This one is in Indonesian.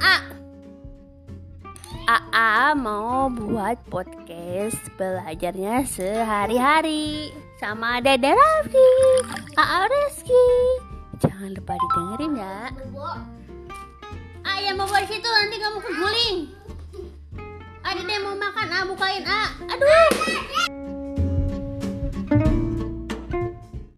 AA AA mau buat podcast belajarnya sehari-hari sama Dede Raffi, AA Reski. Jangan lupa didengerin ya. Ayam mau buat situ nanti kamu keguling. Ada deh mau makan, ah bukain ah. Aduh.